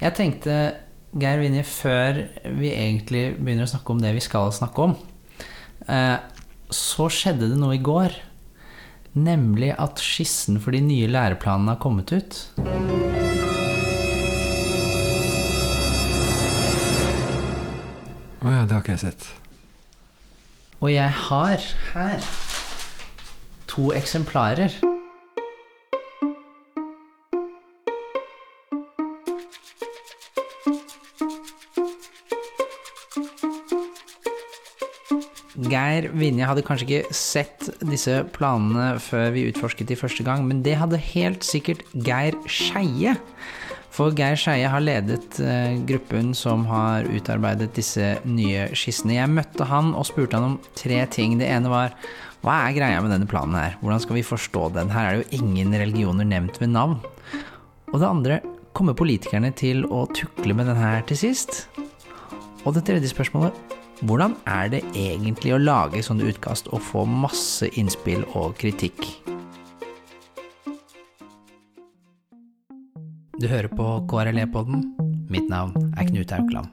Jeg tenkte, Geir Vinje, før vi egentlig begynner å snakke om det vi skal snakke om, eh, så skjedde det noe i går. Nemlig at skissen for de nye læreplanene har kommet ut. Å ja, det har ikke jeg sett. Og jeg har her to eksemplarer. Geir Vinje hadde kanskje ikke sett disse planene før vi utforsket de første gang, men det hadde helt sikkert Geir Skeie. For Geir Skeie har ledet eh, gruppen som har utarbeidet disse nye skissene. Jeg møtte han og spurte han om tre ting. Det ene var hva er greia med denne planen her? Hvordan skal vi forstå den? Her er det jo ingen religioner nevnt ved navn. Og det andre kommer politikerne til å tukle med den her til sist? Og det tredje spørsmålet hvordan er det egentlig å lage sånne utkast og få masse innspill og kritikk? Du hører på KRLE-podden. Mitt navn er Knut Aukland.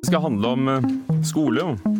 Det skal handle om eh, skole, og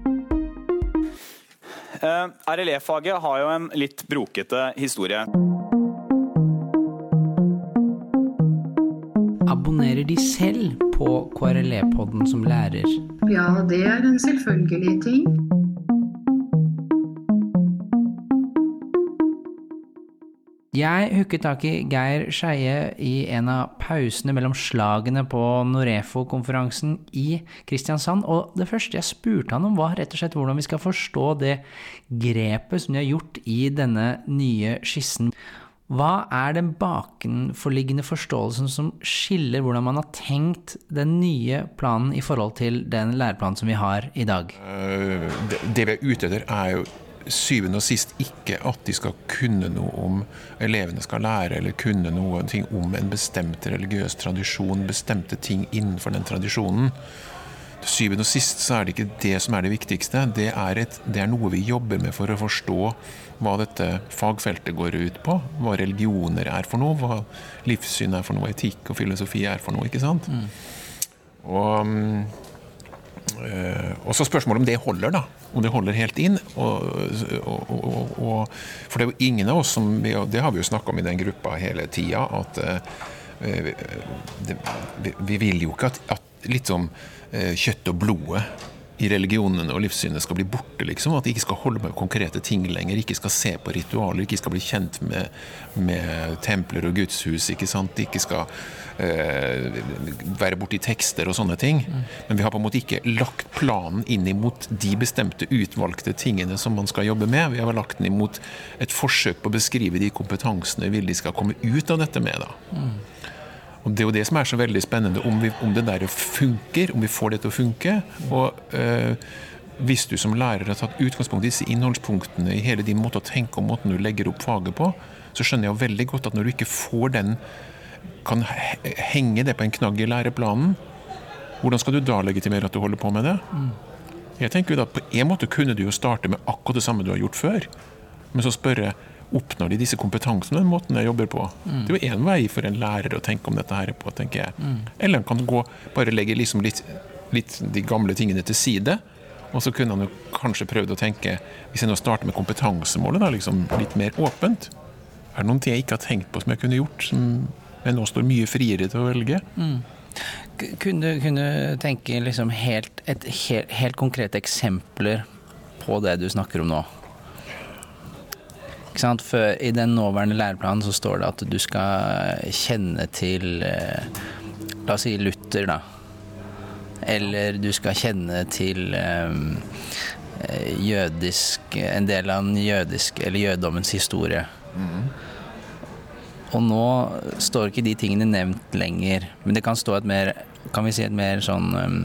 Eh, RLE-faget har jo en litt brokete historie. Abonnerer de selv på KRLE-podden som lærer? Ja, det er en selvfølgelig ting. Jeg hooket tak i Geir Skeie i en av pausene mellom slagene på Norefo-konferansen i Kristiansand, og det første jeg spurte han om var rett og slett hvordan vi skal forstå det grepet som de har gjort i denne nye skissen. Hva er den bakenforliggende forståelsen som skiller hvordan man har tenkt den nye planen i forhold til den læreplanen som vi har i dag? Eh, Det, vi er ute etter, er jo syvende og sist ikke at de skal kunne noe om elevene skal lære eller kunne noe om en bestemt religiøs tradisjon, bestemte ting innenfor den tradisjonen. Til syvende og sist så er det ikke det som er det viktigste. Det er, et, det er noe vi jobber med for å forstå hva dette fagfeltet går ut på. Hva religioner er for noe, hva livssyn er for noe, etikk og filosofi er for noe. ikke sant? Og mm, og så spørsmålet om det holder, da. Om det holder helt inn. Og, og, og, for det er jo ingen av oss som vi, Det har vi jo snakka om i den gruppa hele tida, at eh, det, vi, vi vil jo ikke at, at litt som eh, kjøtt og blodet i religionene og livssynet skal bli borte, liksom. At de ikke skal holde med konkrete ting lenger, ikke skal se på ritualer, ikke skal bli kjent med, med templer og gudshus, ikke sant. De ikke skal eh, være borti tekster og sånne ting. Men vi har på en måte ikke lagt planen inn imot de bestemte utvalgte tingene som man skal jobbe med. Vi har lagt den imot et forsøk på å beskrive de kompetansene vi vil de skal komme ut av dette med. da. Og Det er jo det som er så veldig spennende, om, vi, om det der funker, om vi får det til å funke. Og øh, hvis du som lærer har tatt utgangspunkt i disse innholdspunktene i hele din måte å tenke og måten du legger opp faget på, så skjønner jeg jo veldig godt at når du ikke får den kan henge det på en knagg i læreplanen, hvordan skal du da legitimere at du holder på med det? Jeg tenker jo da, På en måte kunne du jo starte med akkurat det samme du har gjort før, men så spørre oppnår de disse kompetansene den måten jeg jobber på. Mm. Det er jo én vei for en lærer å tenke om dette her på, tenker jeg. Eller han kan gå, bare legge liksom litt, litt de gamle tingene til side. Og så kunne han jo kanskje prøvd å tenke, hvis jeg nå starter med kompetansemålet, da, liksom litt mer åpent. Er det noen ting jeg ikke har tenkt på som jeg kunne gjort, som jeg nå står mye friere til å velge? Mm. Kunne du tenke liksom helt, et helt, helt konkrete eksempler på det du snakker om nå? For I den nåværende læreplanen så står det at du skal kjenne til eh, La oss si Luther, da. Eller du skal kjenne til eh, eh, jødisk En del av den jødiske, eller jødommens historie. Og nå står ikke de tingene nevnt lenger, men det kan stå et mer kan vi si et mer sånn um,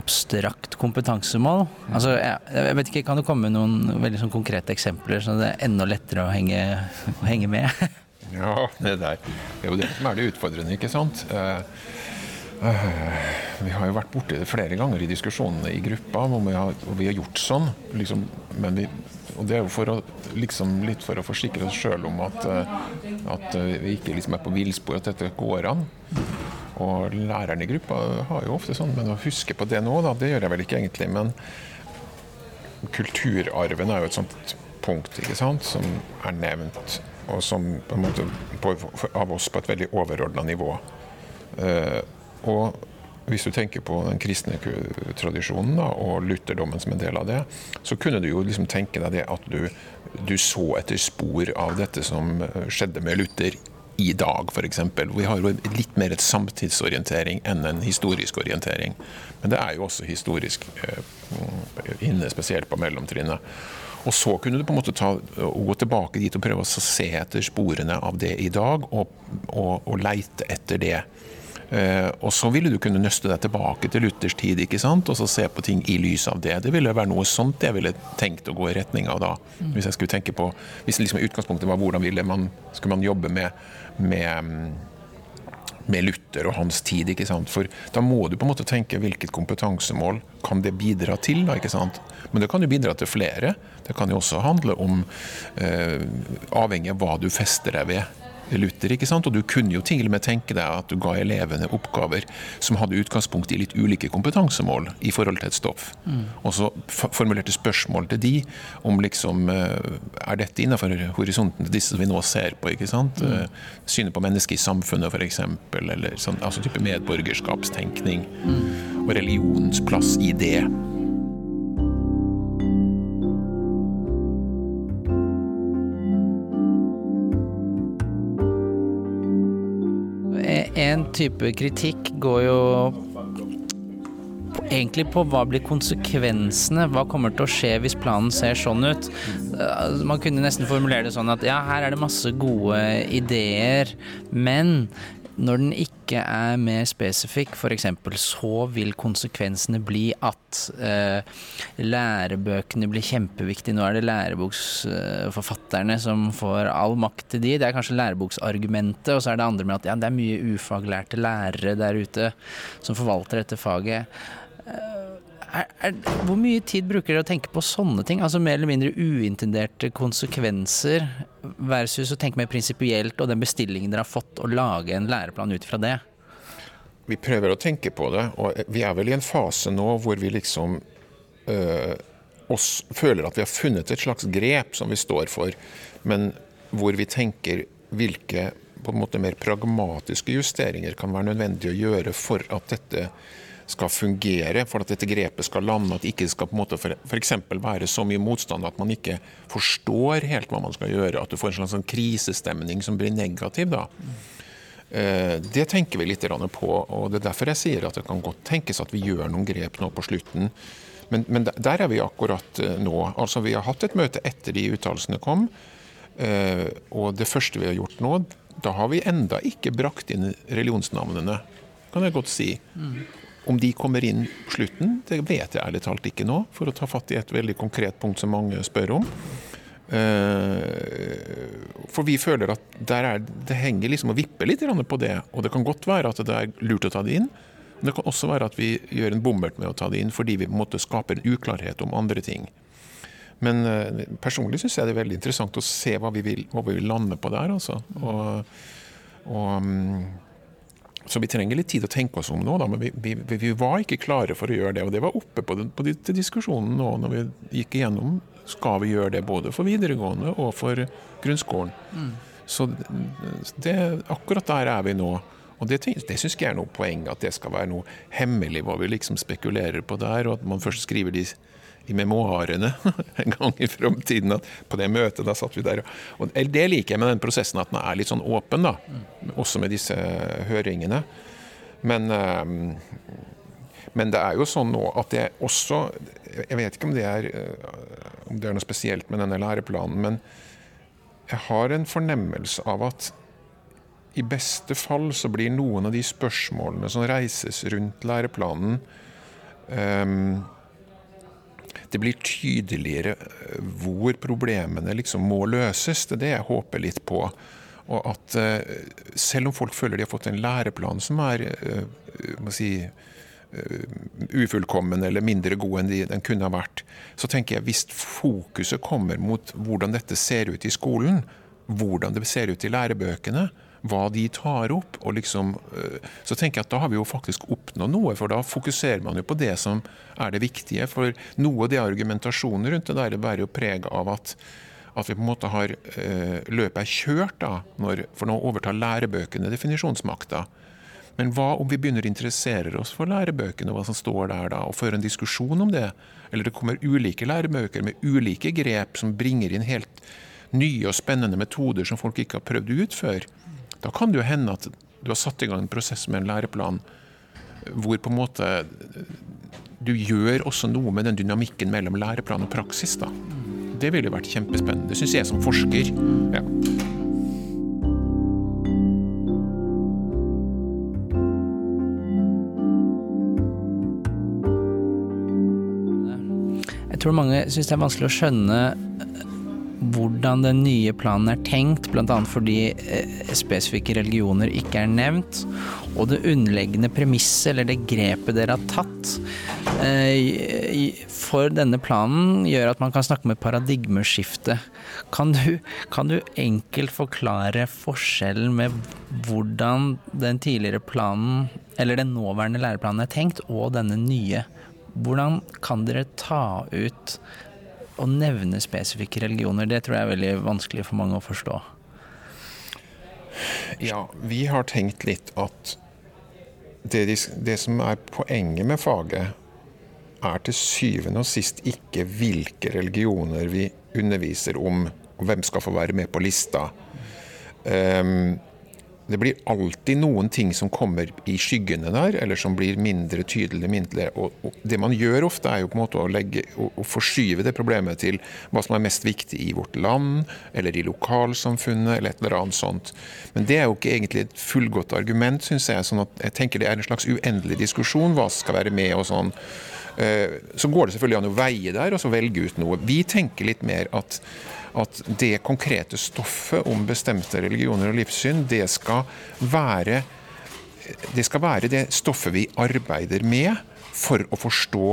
abstrakt kompetansemål. Altså, jeg, jeg, vet ikke, Kan du komme med noen veldig sånn konkrete eksempler, så det er enda lettere å henge, å henge med? ja, det der. Det er jo det som er det utfordrende, ikke sant. Uh, uh, vi har jo vært borti det flere ganger i diskusjonene i gruppa, hvor vi har, hvor vi har gjort sånn. Liksom, men vi, og det er jo for å, liksom, litt for å forsikre oss sjøl om at, uh, at vi ikke liksom er på villspor, at dette går an. Og læreren i gruppa har jo ofte sånn, men å huske på det nå, da, det gjør jeg vel ikke egentlig. Men kulturarven er jo et sånt punkt ikke sant, som er nevnt, og som på en måte på, av oss på et veldig overordna nivå. Uh, og hvis du tenker på den kristne tradisjonen da, og lutherdommen som en del av det, så kunne du jo liksom tenke deg det at du, du så etter spor av dette som skjedde med Luther i dag, f.eks. Vi har jo litt mer et samtidsorientering enn en historisk orientering. Men det er jo også historisk eh, inne, spesielt på mellomtrinnet. Og så kunne du på en måte ta, gå tilbake dit og prøve å se etter sporene av det i dag, og, og, og leite etter det. Eh, og så ville du kunne nøste deg tilbake til Luthers tid ikke sant? og så se på ting i lys av det. Det ville være noe sånt jeg ville tenkt å gå i retning av da. Hvis jeg skulle tenke på, hvis liksom utgangspunktet var hvordan ville man, skulle man jobbe med med, med Luther og hans tid. ikke sant? For da må du på en måte tenke hvilket kompetansemål kan det bidra til. da, ikke sant? Men det kan jo bidra til flere. Det kan jo også handle om, eh, avhengig av hva du fester deg ved Luther. ikke sant? Og du kunne jo til og med tenke deg at du ga elevene oppgaver som hadde utgangspunkt i litt ulike kompetansemål i forhold til et stoff. Mm. Og så formulerte spørsmål til de om liksom eh, Er dette innenfor horisonten til disse som vi nå ser på? ikke sant? Mm. Eh, synet på mennesket i samfunnet, f.eks. Eller sånn, altså type medborgerskapstenkning. Mm. Og religionens plass i det. Type kritikk går jo egentlig på hva blir konsekvensene, hva kommer til å skje hvis planen ser sånn ut. Eh, man kunne nesten formulere det sånn at ja, her er det masse gode ideer, men når den ikke er mer spesifikk, f.eks., så vil konsekvensene bli at eh, lærebøkene blir kjempeviktige. Nå er det læreboksforfatterne som får all makt til de. Det er kanskje læreboksargumentet, og så er det andre med at ja, det er mye ufaglærte lærere der ute som forvalter dette faget. Eh, er, er, hvor mye tid bruker dere å tenke på sånne ting? Altså mer eller mindre uintenderte konsekvenser versus å tenke mer prinsipielt og den bestillingen dere har fått, å lage en læreplan ut fra det? Vi prøver å tenke på det, og vi er vel i en fase nå hvor vi liksom øh, oss føler at vi har funnet et slags grep som vi står for, men hvor vi tenker hvilke på en måte mer pragmatiske justeringer kan være nødvendig å gjøre for at dette skal fungere, for at dette grepet skal lande, at det ikke skal på en måte f.eks. være så mye motstand at man ikke forstår helt hva man skal gjøre, at du får en slags sånn krisestemning som blir negativ. da. Eh, det tenker vi litt på, og det er derfor jeg sier at det kan godt tenkes at vi gjør noen grep nå på slutten. Men, men der er vi akkurat eh, nå. Altså Vi har hatt et møte etter de uttalelsene kom. Eh, og det første vi har gjort nå, da har vi enda ikke brakt inn religionsnavnene, kan jeg godt si. Om de kommer inn på slutten, det vet jeg ærlig talt ikke nå, for å ta fatt i et veldig konkret punkt som mange spør om. Eh, for vi føler at er, det henger liksom og vipper litt på det. Og det kan godt være at det er lurt å ta det inn. Men det kan også være at vi gjør en bommert med å ta det inn fordi vi måte skaper en uklarhet om andre ting. Men eh, personlig syns jeg det er veldig interessant å se hva vi vil, hva vi vil lande på der. Altså. Og, og mm, så vi trenger litt tid å tenke oss om nå, da, men vi, vi, vi, var ikke klare for å gjøre det. Og det var oppe på, den, på de, til diskusjonen nå når vi gikk igjennom skal vi gjøre det både for videregående og for grunnskolen. Mm. Så det, akkurat der er vi nå. Og det, det syns jeg er noe poeng, at det skal være noe hemmelig hva vi liksom spekulerer på der, og at man først skriver de i memoarene en gang i framtiden. På det møtet, da satt vi der. Og det liker jeg med den prosessen, at den er litt sånn åpen, da. Også med disse høringene. Men, eh, men det er jo sånn nå at det også Jeg vet ikke om det er, eh, om det er noe spesielt med denne læreplanen, men jeg har en fornemmelse av at i beste fall så blir noen av de spørsmålene som reises rundt læreplanen um, Det blir tydeligere eh, hvor problemene liksom må løses. Det er det jeg håper litt på. Og at uh, selv om folk føler de har fått en læreplan som er må si, ufullkommen eller mindre god enn de, den kunne ha vært, så tenker jeg hvis fokuset kommer mot hvordan dette ser ut i skolen, hvordan det ser ut i lærebøkene, hva de tar opp. og liksom, eh, Så tenker jeg at da har vi jo faktisk oppnådd noe, for da fokuserer man jo på det som er det viktige. For noe av det argumentasjonen rundt det der bærer jo preg av at, at vi på en måte har eh, løpet er kjørt, da, når, for nå overtar lærebøkene definisjonsmakta. Men hva om vi begynner å interessere oss for lærebøkene og hva som står der da, og føre en diskusjon om det? Eller det kommer ulike lærebøker med ulike grep som bringer inn helt nye og spennende metoder som folk ikke har prøvd ut før. Da kan det jo hende at du har satt i gang en prosess med en læreplan hvor på en måte du gjør også noe med den dynamikken mellom læreplan og praksis. da. Det ville vært kjempespennende. Det syns jeg som forsker. Ja. Jeg tror mange syns det er vanskelig å skjønne hvordan den nye planen er tenkt, bl.a. fordi eh, spesifikke religioner ikke er nevnt, og det underliggende premisset, eller det grepet dere har tatt eh, for denne planen, gjør at man kan snakke om et paradigmeskifte. Kan du, kan du enkelt forklare forskjellen med hvordan den tidligere planen, eller den nåværende læreplanen er tenkt, og denne nye? Hvordan kan dere ta ut å nevne spesifikke religioner, det tror jeg er veldig vanskelig for mange å forstå. Ja, vi har tenkt litt at det, det, som er poenget med faget, er til syvende og sist ikke hvilke religioner vi underviser om, og hvem skal få være med på lista. Um, det blir alltid noen ting som kommer i skyggene der, eller som blir mindre tydelig. mindre, og, og Det man gjør ofte, er jo på en måte å, legge, å, å, forskyve det problemet til hva som er mest viktig i vårt land, eller i lokalsamfunnet, eller et eller annet sånt. Men det er jo ikke egentlig et fullgodt argument, syns jeg. sånn at jeg tenker Det er en slags uendelig diskusjon, hva skal være med og sånn. Eh, så går det selvfølgelig an å veie der, og så velge ut noe. Vi tenker litt mer at at det konkrete stoffet om bestemte religioner og livssyn, det skal være det skal være det stoffet vi arbeider med for å forstå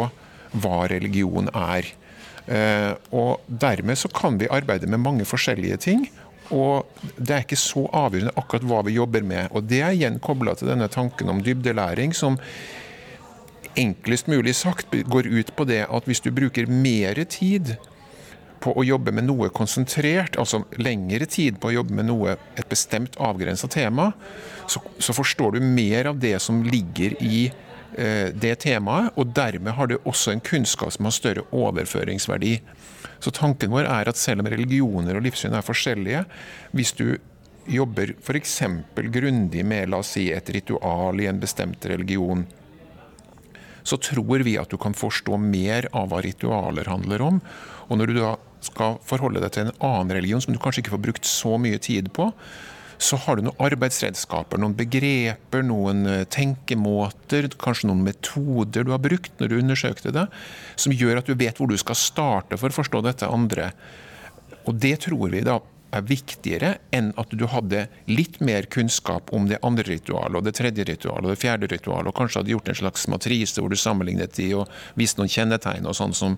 hva religion er. Eh, og dermed så kan vi arbeide med mange forskjellige ting. Og det er ikke så avgjørende akkurat hva vi jobber med. Og det er igjen kobla til denne tanken om dybdelæring, som enklest mulig sagt går ut på det at hvis du bruker mer tid på å jobbe med noe konsentrert, altså lengre tid på å jobbe med noe, et bestemt avgrensa tema, så, så, forstår du mer av det som ligger i eh, det temaet, og dermed har du også en kunnskap som har større overføringsverdi. Så tanken vår er at selv om religioner og livssyn er forskjellige, hvis du jobber f.eks. grundig med la oss si, et ritual i en bestemt religion, så tror vi at du kan forstå mer av hva ritualer handler om. Og når du da skal forholde deg til en annen religion som du kanskje ikke får brukt så mye tid på, så har du noen arbeidsredskaper, noen begreper, noen eh, tenkemåter, kanskje noen metoder du har brukt når du undersøkte det, som gjør at du vet hvor du skal starte for å forstå dette andre. Og det tror vi da er viktigere enn at du hadde litt mer kunnskap om det andre ritualet, og det tredje ritualet og det fjerde ritualet, og kanskje hadde gjort en slags matrise hvor du sammenlignet de og vist noen kjennetegn og sånn som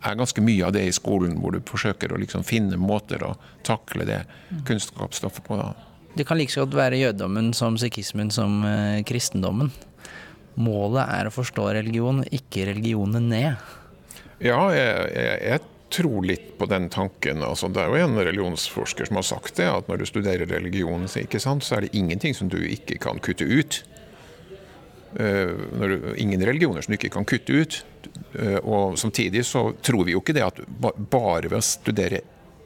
er ganske mye av det i skolen, hvor du forsøker å liksom finne måter å takle det kunnskapsstoffet på. da. Det kan like godt være jødedommen som sikhismen som eh, kristendommen. Målet er å forstå religion, ikke religionen ned. Ja, jeg, jeg, jeg tror litt på den tanken. Altså, det er jo en religionsforsker som har sagt det, at når du studerer religion, så er det ingenting som du ikke kan kutte ut. Uh, du, ingen religioner som du ikke kan kutte ut. Uh, og Samtidig så tror vi jo ikke det at bare ved å studere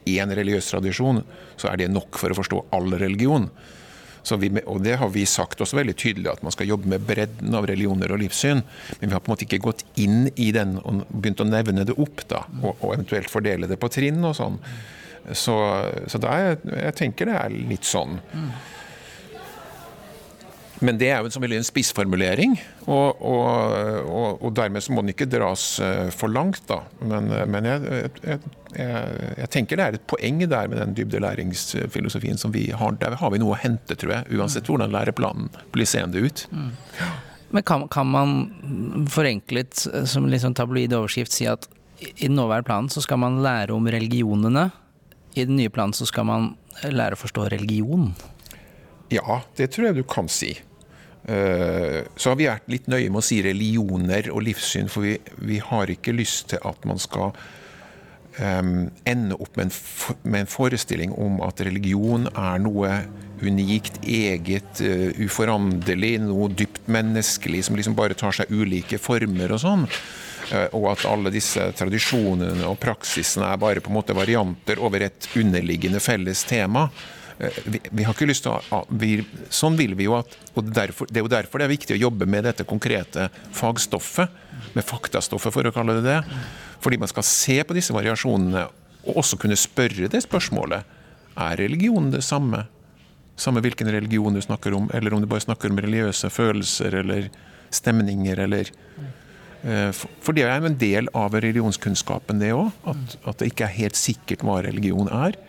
én religiøs tradisjon, så er det nok for å forstå all religion. Vi, og Det har vi sagt også veldig tydelig, at man skal jobbe med bredden av religioner og livssyn. Men vi har på en måte ikke gått inn i den og begynt å nevne det opp, da, og, og eventuelt fordele det på trinn og sånn. Så, så er, jeg tenker det er litt sånn. Men det er jo som en spissformulering, og, og, og, og, dermed så må den ikke dras eh, for langt. da. Men, eh, men jeg, jeg, jeg, jeg, tenker det er et poeng der med den dybdelæringsfilosofien som vi har. Der har vi noe å hente, tror jeg, uansett mm. hvordan læreplanen blir seende ut. Mm. Men kan, kan, man forenklet, som litt sånn tabloid overskrift, si at i den nåværende planen så skal man lære om religionene. I den nye planen så skal man lære å forstå religion. Ja, det tror jeg du kan si. Eh, så har vi vært litt nøye med å si religioner og livssyn, for vi, vi har ikke lyst til at man skal um, ende opp med en, med en, forestilling om at religion er noe unikt, eget, uh, uforanderlig, noe dypt menneskelig som liksom bare tar seg ulike former og sånn. Og at alle disse tradisjonene og praksisene er bare på en måte varianter over et underliggende felles tema. Eh, vi, vi, har ikke lyst til å vi, Sånn vil vi jo at og derfor, Det er jo derfor det er viktig å jobbe med dette konkrete fagstoffet, med faktastoffet, for å kalle det det. Fordi man skal se på disse variasjonene og også kunne spørre det spørsmålet. Er religion det samme? Samme hvilken religion du snakker om, eller om du bare snakker om religiøse følelser eller stemninger eller eh, For det er jo en del av religionskunnskapen, det òg. At, at det ikke er helt sikkert hva religion er.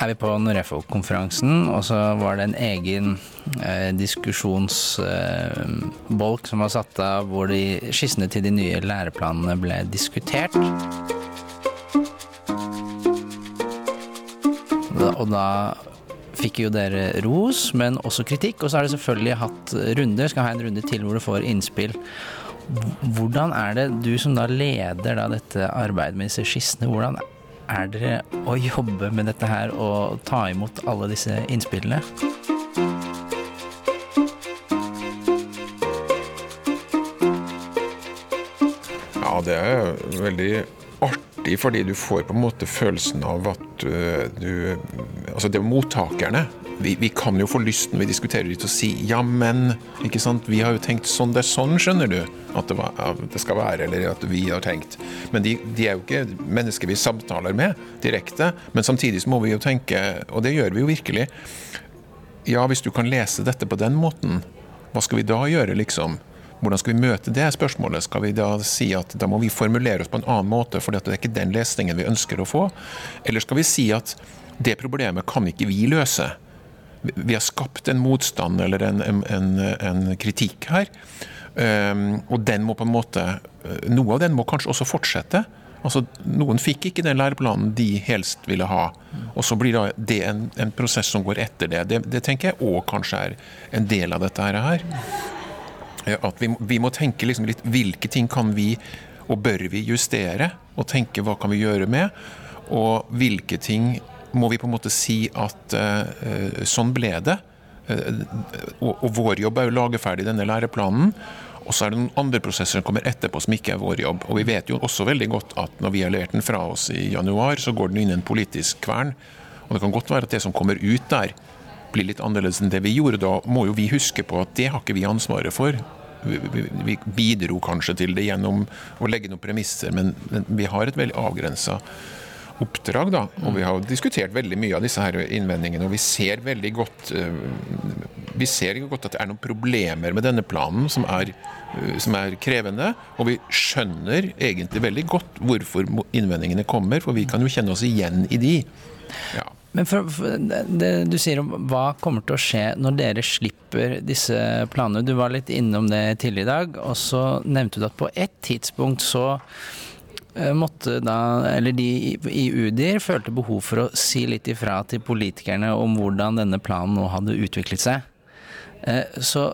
Er vi på Norefo-konferansen, og så var det en egen eh, diskusjonsbolk eh, som var satt av hvor de skissene til de nye læreplanene ble diskutert. Og da fikk jo dere ros, men også kritikk. Og så har dere selvfølgelig hatt runder, skal ha en runde til hvor du får innspill. Hvordan er det du som da leder da dette arbeidet med disse skissene, hvordan er dere å jobbe med dette her og ta imot alle disse innspillene? Ja, det er veldig artig, fordi du får på en måte følelsen av at du, du Altså, det er mottakerne vi, vi, kan jo få lyst når vi diskuterer litt, å si ja, men ikke sant? Vi har jo tenkt sånn, det er sånn, skjønner du, at det, var, at det skal være, eller at vi har tenkt. Men de, de, er jo ikke mennesker vi samtaler med direkte. Men samtidig så må vi jo tenke, og det gjør vi jo virkelig Ja, hvis du kan lese dette på den måten, hva skal vi da gjøre, liksom? Hvordan skal vi møte det spørsmålet? Skal vi da si at da må vi formulere oss på en annen måte, for det er ikke den lesningen vi ønsker å få? Eller skal vi si at det problemet kan ikke vi løse? vi har skapt en motstand eller en, en, en kritikk her. Um, og den må på en måte eh, Noe av den må kanskje også fortsette. Altså, Noen fikk ikke den læreplanen de helst ville ha. Og så blir det en, en prosess som går etter det. Det, det tenker jeg òg kanskje er en del av dette her. At vi, vi må tenke liksom litt hvilke ting kan vi og bør vi justere? Og tenke hva kan vi gjøre med? Og hvilke ting må vi på en måte si at uh, sånn ble det. Uh, og, og, vår jobb er å lage ferdig denne læreplanen. Og så er det noen andre prosesser som kommer etterpå som ikke er vår jobb. Og vi vet jo også veldig godt at når vi har levert den fra oss i januar, så går den inn i en politisk kvern. Og det kan godt være at det som kommer ut der, blir litt annerledes enn det vi gjorde. Da må jo vi huske på at det har ikke vi ansvaret for. Vi, bidro kanskje til det gjennom å legge noen premisser, men, men vi har et veldig avgrensa oppdrag. Da. Og vi har diskutert veldig mye av disse her innvendingene, og vi ser veldig godt eh, vi ser godt at det er noen problemer med denne planen som er, eh, som er krevende. Og vi skjønner egentlig veldig godt hvorfor innvendingene kommer, for vi kan jo kjenne oss igjen i de. Ja. Men for, for det du sier om hva kommer til å skje når dere slipper disse planene. Du var litt innom det tidligere i dag, og så nevnte du at på et tidspunkt så Eh, måtte da, eller de i UDIR følte behov for å si litt ifra til politikerne om hvordan denne planen nå hadde utviklet seg. Eh, så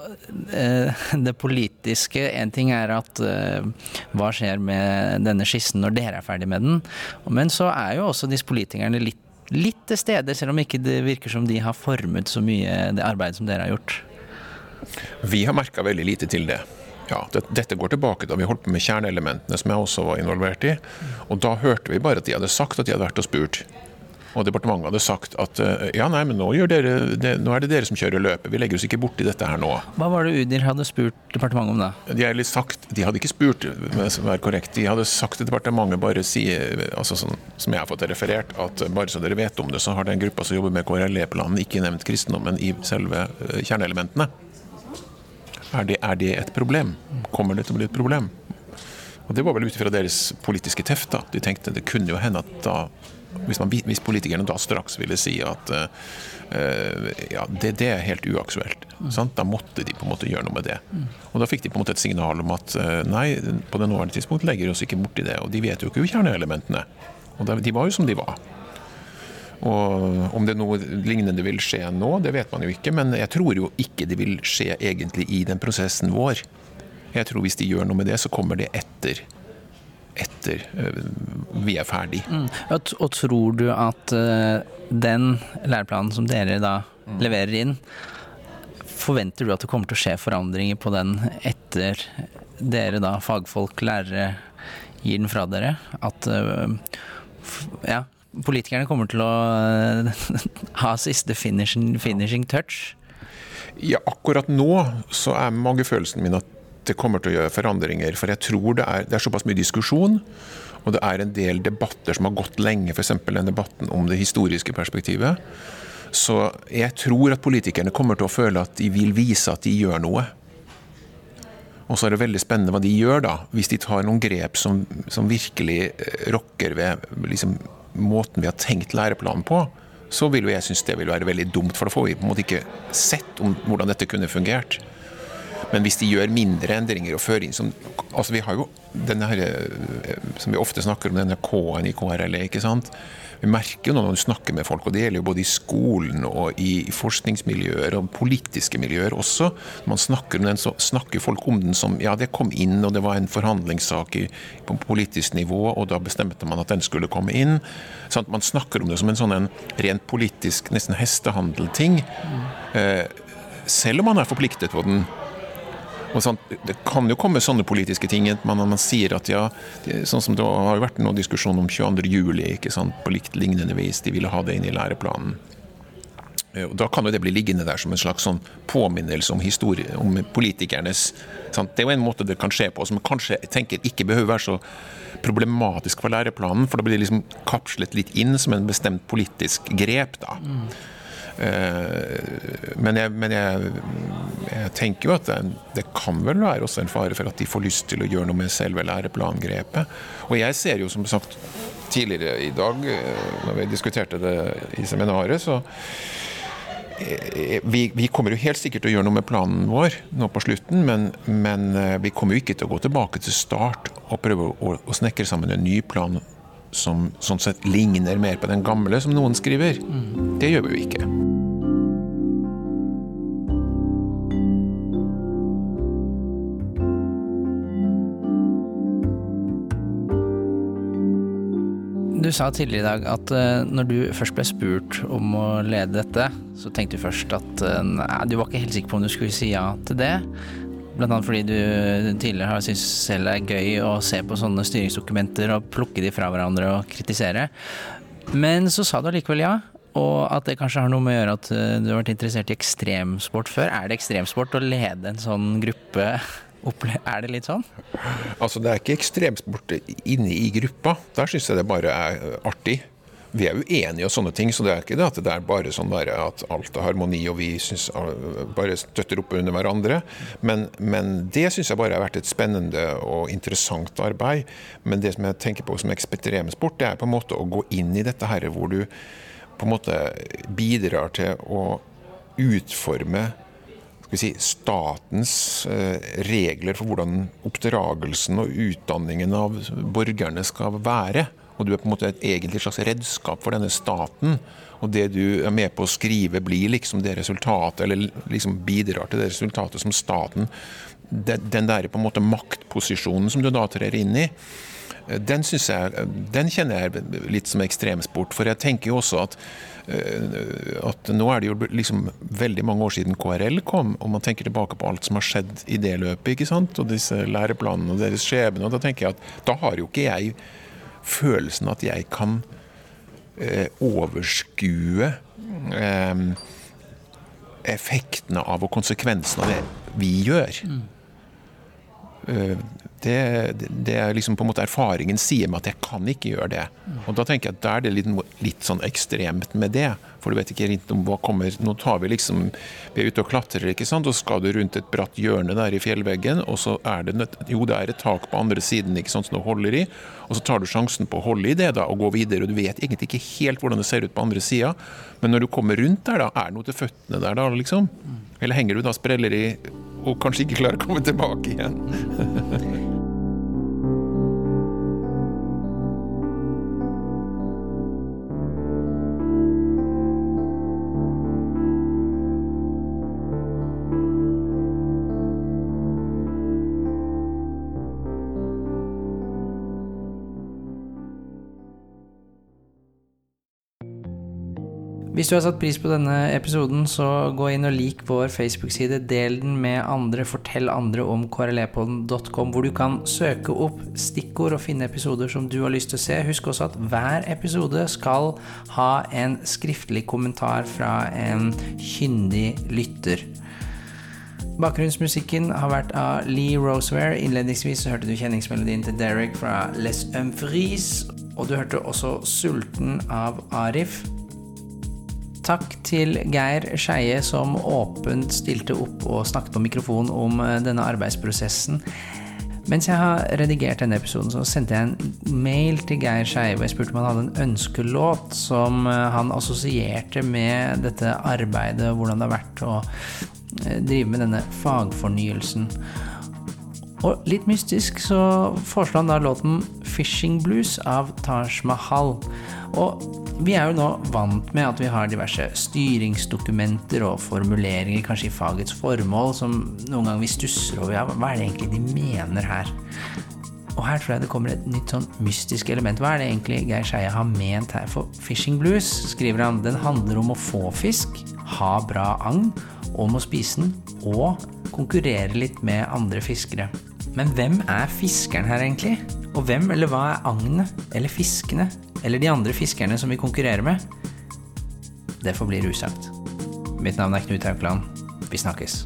eh, det politiske En ting er at hva skjer med denne skissen når dere er ferdig med den, men så er jo også disse politikerne litt, litt til stede, selv om ikke det virker som de har formet så mye det arbeidet som dere har gjort. Vi har merka veldig lite til det. Ja, det, Dette går tilbake da vi holdt på med kjerneelementene, som jeg også var involvert i. Og da hørte vi bare at de hadde sagt at de hadde vært og spurt. Og departementet hadde sagt at eh, ja, nei, men nå, dere, det, nå, er det dere som kjører løpet, vi legger oss ikke borti dette her nå. Hva var det Udir hadde spurt departementet om da? De, hadde sagt, de hadde ikke spurt, som er korrekt, de hadde sagt til departementet bare si, altså sånn, som jeg har fått referert, at bare så dere vet om det, så har den gruppa som jobber med KRLE-planen ikke nevnt kristendommen i selve eh, kjerneelementene. Er det, er det et problem? Kommer det til å bli et problem? Og Det var vel ut ifra deres politiske teft. da. De tenkte det kunne jo hende at da hvis, man, hvis, politikerne da straks ville si at uh, ja, det, det, er helt uaktuelt, mm. da måtte de på en måte gjøre noe med det. Og Da fikk de på en måte et signal om at uh, nei, på det nåværende tidspunkt legger de oss ikke borti det. Og de vet jo ikke kjerneelementene. Og de var jo som de var. Og Om det noe lignende vil skje nå, det vet man jo ikke. Men jeg tror jo ikke det vil skje egentlig i den prosessen vår. Jeg tror hvis de gjør noe med det, så kommer det etter etter eh, vi er ferdig. Mm. Og, og, tror du at uh, den læreplanen som dere da mm. leverer inn, forventer du at det kommer til å skje forandringer på den etter dere da, fagfolk, lærere, gir den fra dere? At uh, ja, politikerne kommer til å ha siste finishing, finishing touch? Ja, akkurat nå så er mange følelsen min at det kommer til å gjøre forandringer. For jeg tror det er, det er såpass mye diskusjon, og det er en del debatter som har gått lenge, f.eks. den debatten om det historiske perspektivet. Så jeg tror at politikerne kommer til å føle at de vil vise at de gjør noe. Og så er det veldig spennende hva de gjør, da, hvis de tar noen grep som, som virkelig eh, rokker ved liksom, måten vi har tenkt læreplanen på. Så vil jo jeg synes det vil være veldig dumt, for da får vi på en måte ikke sett om hvordan dette kunne fungert. Men hvis de gjør mindre endringer og fører inn som altså Vi har jo denne her, eh, som vi ofte snakker om, denne K-en i KRLE. ikke sant? Vi merker jo når du snakker med folk, og det gjelder jo både i skolen og i forskningsmiljøer og politiske miljøer også. Når man snakker om den, så snakker folk om den som ja, det kom inn, og det var en forhandlingssak på politisk nivå, og da bestemte man at den skulle komme inn. Sånn at man snakker om det som en sånn en rent politisk, nesten hestehandelting. Mm. Eh, selv om man er forpliktet på den. Det kan jo komme sånne politiske ting. Man, man sier at ja, sånn som Det har vært noen diskusjon om 22. juli på likt lignende vis. De ville ha det inn i læreplanen. Eh, og Da kan jo det bli liggende der som en slags sånn påminnelse om, historie, om politikernes sant? Det er jo en måte det kan skje på, som kanskje jeg tenker ikke behøver være så problematisk for læreplanen. For da blir det liksom kapslet litt inn som en bestemt politisk grep. da. Mm. Eh, men, jeg, men jeg, jeg, tenker jo at det, det, kan vel være også en fare for at de får lyst til å gjøre noe med selve læreplangrepet. Og jeg ser jo som sagt tidligere i dag, eh, når vi diskuterte det i seminaret, så eh, vi, vi, kommer jo helt sikkert til å gjøre noe med planen vår nå på slutten, men, men vi kommer jo ikke til å gå tilbake til start og prøve å, å snekre sammen en ny plan som sånn sett ligner mer på den gamle som noen skriver. Mm. Det gjør vi jo ikke. Du sa tidligere i dag at uh, når du først ble spurt om å lede dette, så tenkte du først at uh, nei, du var ikke helt sikker på om du skulle si ja til det. Blant annet fordi du tidligere har syntes selv det er gøy å se på sånne styringsdokumenter og plukke de fra hverandre og kritisere. Men så sa du allikevel ja, og at det kanskje har noe med å gjøre at uh, du har vært interessert i ekstremsport før. Er det ekstremsport å lede en sånn gruppe er det litt sånn? Altså, Det er ikke ekstremsport inne i gruppa. Der syns jeg det bare er eh, artig. Vi er uenige og sånne ting, så det er ikke det at det er bare sånn at alt er harmoni og vi synes, eh, bare støtter opp under hverandre. Men, men det syns jeg bare har vært et spennende og interessant arbeid. Men det som jeg tenker på som ekstremsport, det er på en måte å gå inn i dette her hvor du på en måte bidrar til å utforme si, statens eh, regler for hvordan oppdragelsen og utdanningen av borgerne skal være. Og du er på en måte et egentlig slags redskap for denne staten. Og det du er med på å skrive, blir liksom det resultatet, eller liksom bidrar til det resultatet som staten Den der på en måte maktposisjonen som du da trer inn i, eh, den, jeg, den kjenner jeg litt som ekstremsport. For jeg tenker jo også at Eh, at nå er det jo liksom veldig mange år siden KRL kom, og man tenker tilbake på alt som har skjedd i det løpet, ikke sant? og disse læreplanene og deres skjebne. og Da tenker jeg at da har jo ikke jeg følelsen at jeg kan eh, overskue eh, effektene av og konsekvensene av det vi gjør. Eh, det, det, er liksom på en måte erfaringen sier meg at jeg kan ikke gjøre det. Og da tenker jeg at da er det litt, litt sånn ekstremt med det. For du vet ikke rent om hva kommer Nå tar vi liksom Vi er ute og klatrer, ikke sant, og skal du rundt et bratt hjørne der i fjellveggen, og så er det Jo, det er et tak på andre siden ikke sant, som du holder i, og så tar du sjansen på å holde i det da, og gå videre, og du vet egentlig ikke helt hvordan det ser ut på andre sida, men når du kommer rundt der, da, er det noe til føttene der da, liksom? Eller henger du da spreller i og kanskje ikke klarer å komme tilbake igjen? Hvis du har satt pris på denne episoden, så gå inn og lik vår Facebook-side. Del den med andre. Fortell andre om krlepodden.com, hvor du kan søke opp stikkord og finne episoder som du har lyst til å se. Husk også at hver episode skal ha en skriftlig kommentar fra en kyndig lytter. Bakgrunnsmusikken har vært av Lee Roseware. Innledningsvis hørte du kjenningsmelodien til Derek fra Les Humphries, og du hørte også Sulten av Arif. Takk til Geir Skeie som åpent stilte opp og snakket på mikrofon om denne arbeidsprosessen. Mens jeg har redigert denne episoden, så sendte jeg en mail til Geir Skeie hvor jeg spurte om han hadde en ønskelåt som han assosierte med dette arbeidet, og hvordan det har vært å drive med denne fagfornyelsen. Og litt mystisk så foreslo han da låten 'Fishing Blues' av Taj Mahal. Og vi er jo nå vant med at vi har diverse styringsdokumenter og formuleringer, kanskje i fagets formål, som noen ganger vi stusser over. Ja, hva er det egentlig de mener her? Og her tror jeg det kommer et nytt sånn mystisk element. Hva er det egentlig Geir Skeie har ment her? For Fishing Blues, skriver han, den handler om å få fisk, ha bra agn, om å spise den, og konkurrere litt med andre fiskere. Men hvem er fiskeren her, egentlig? Og hvem eller hva er agnet, eller fiskene, eller de andre fiskerne som vi konkurrerer med? Det forblir usagt. Mitt navn er Knut Haukeland. Vi snakkes.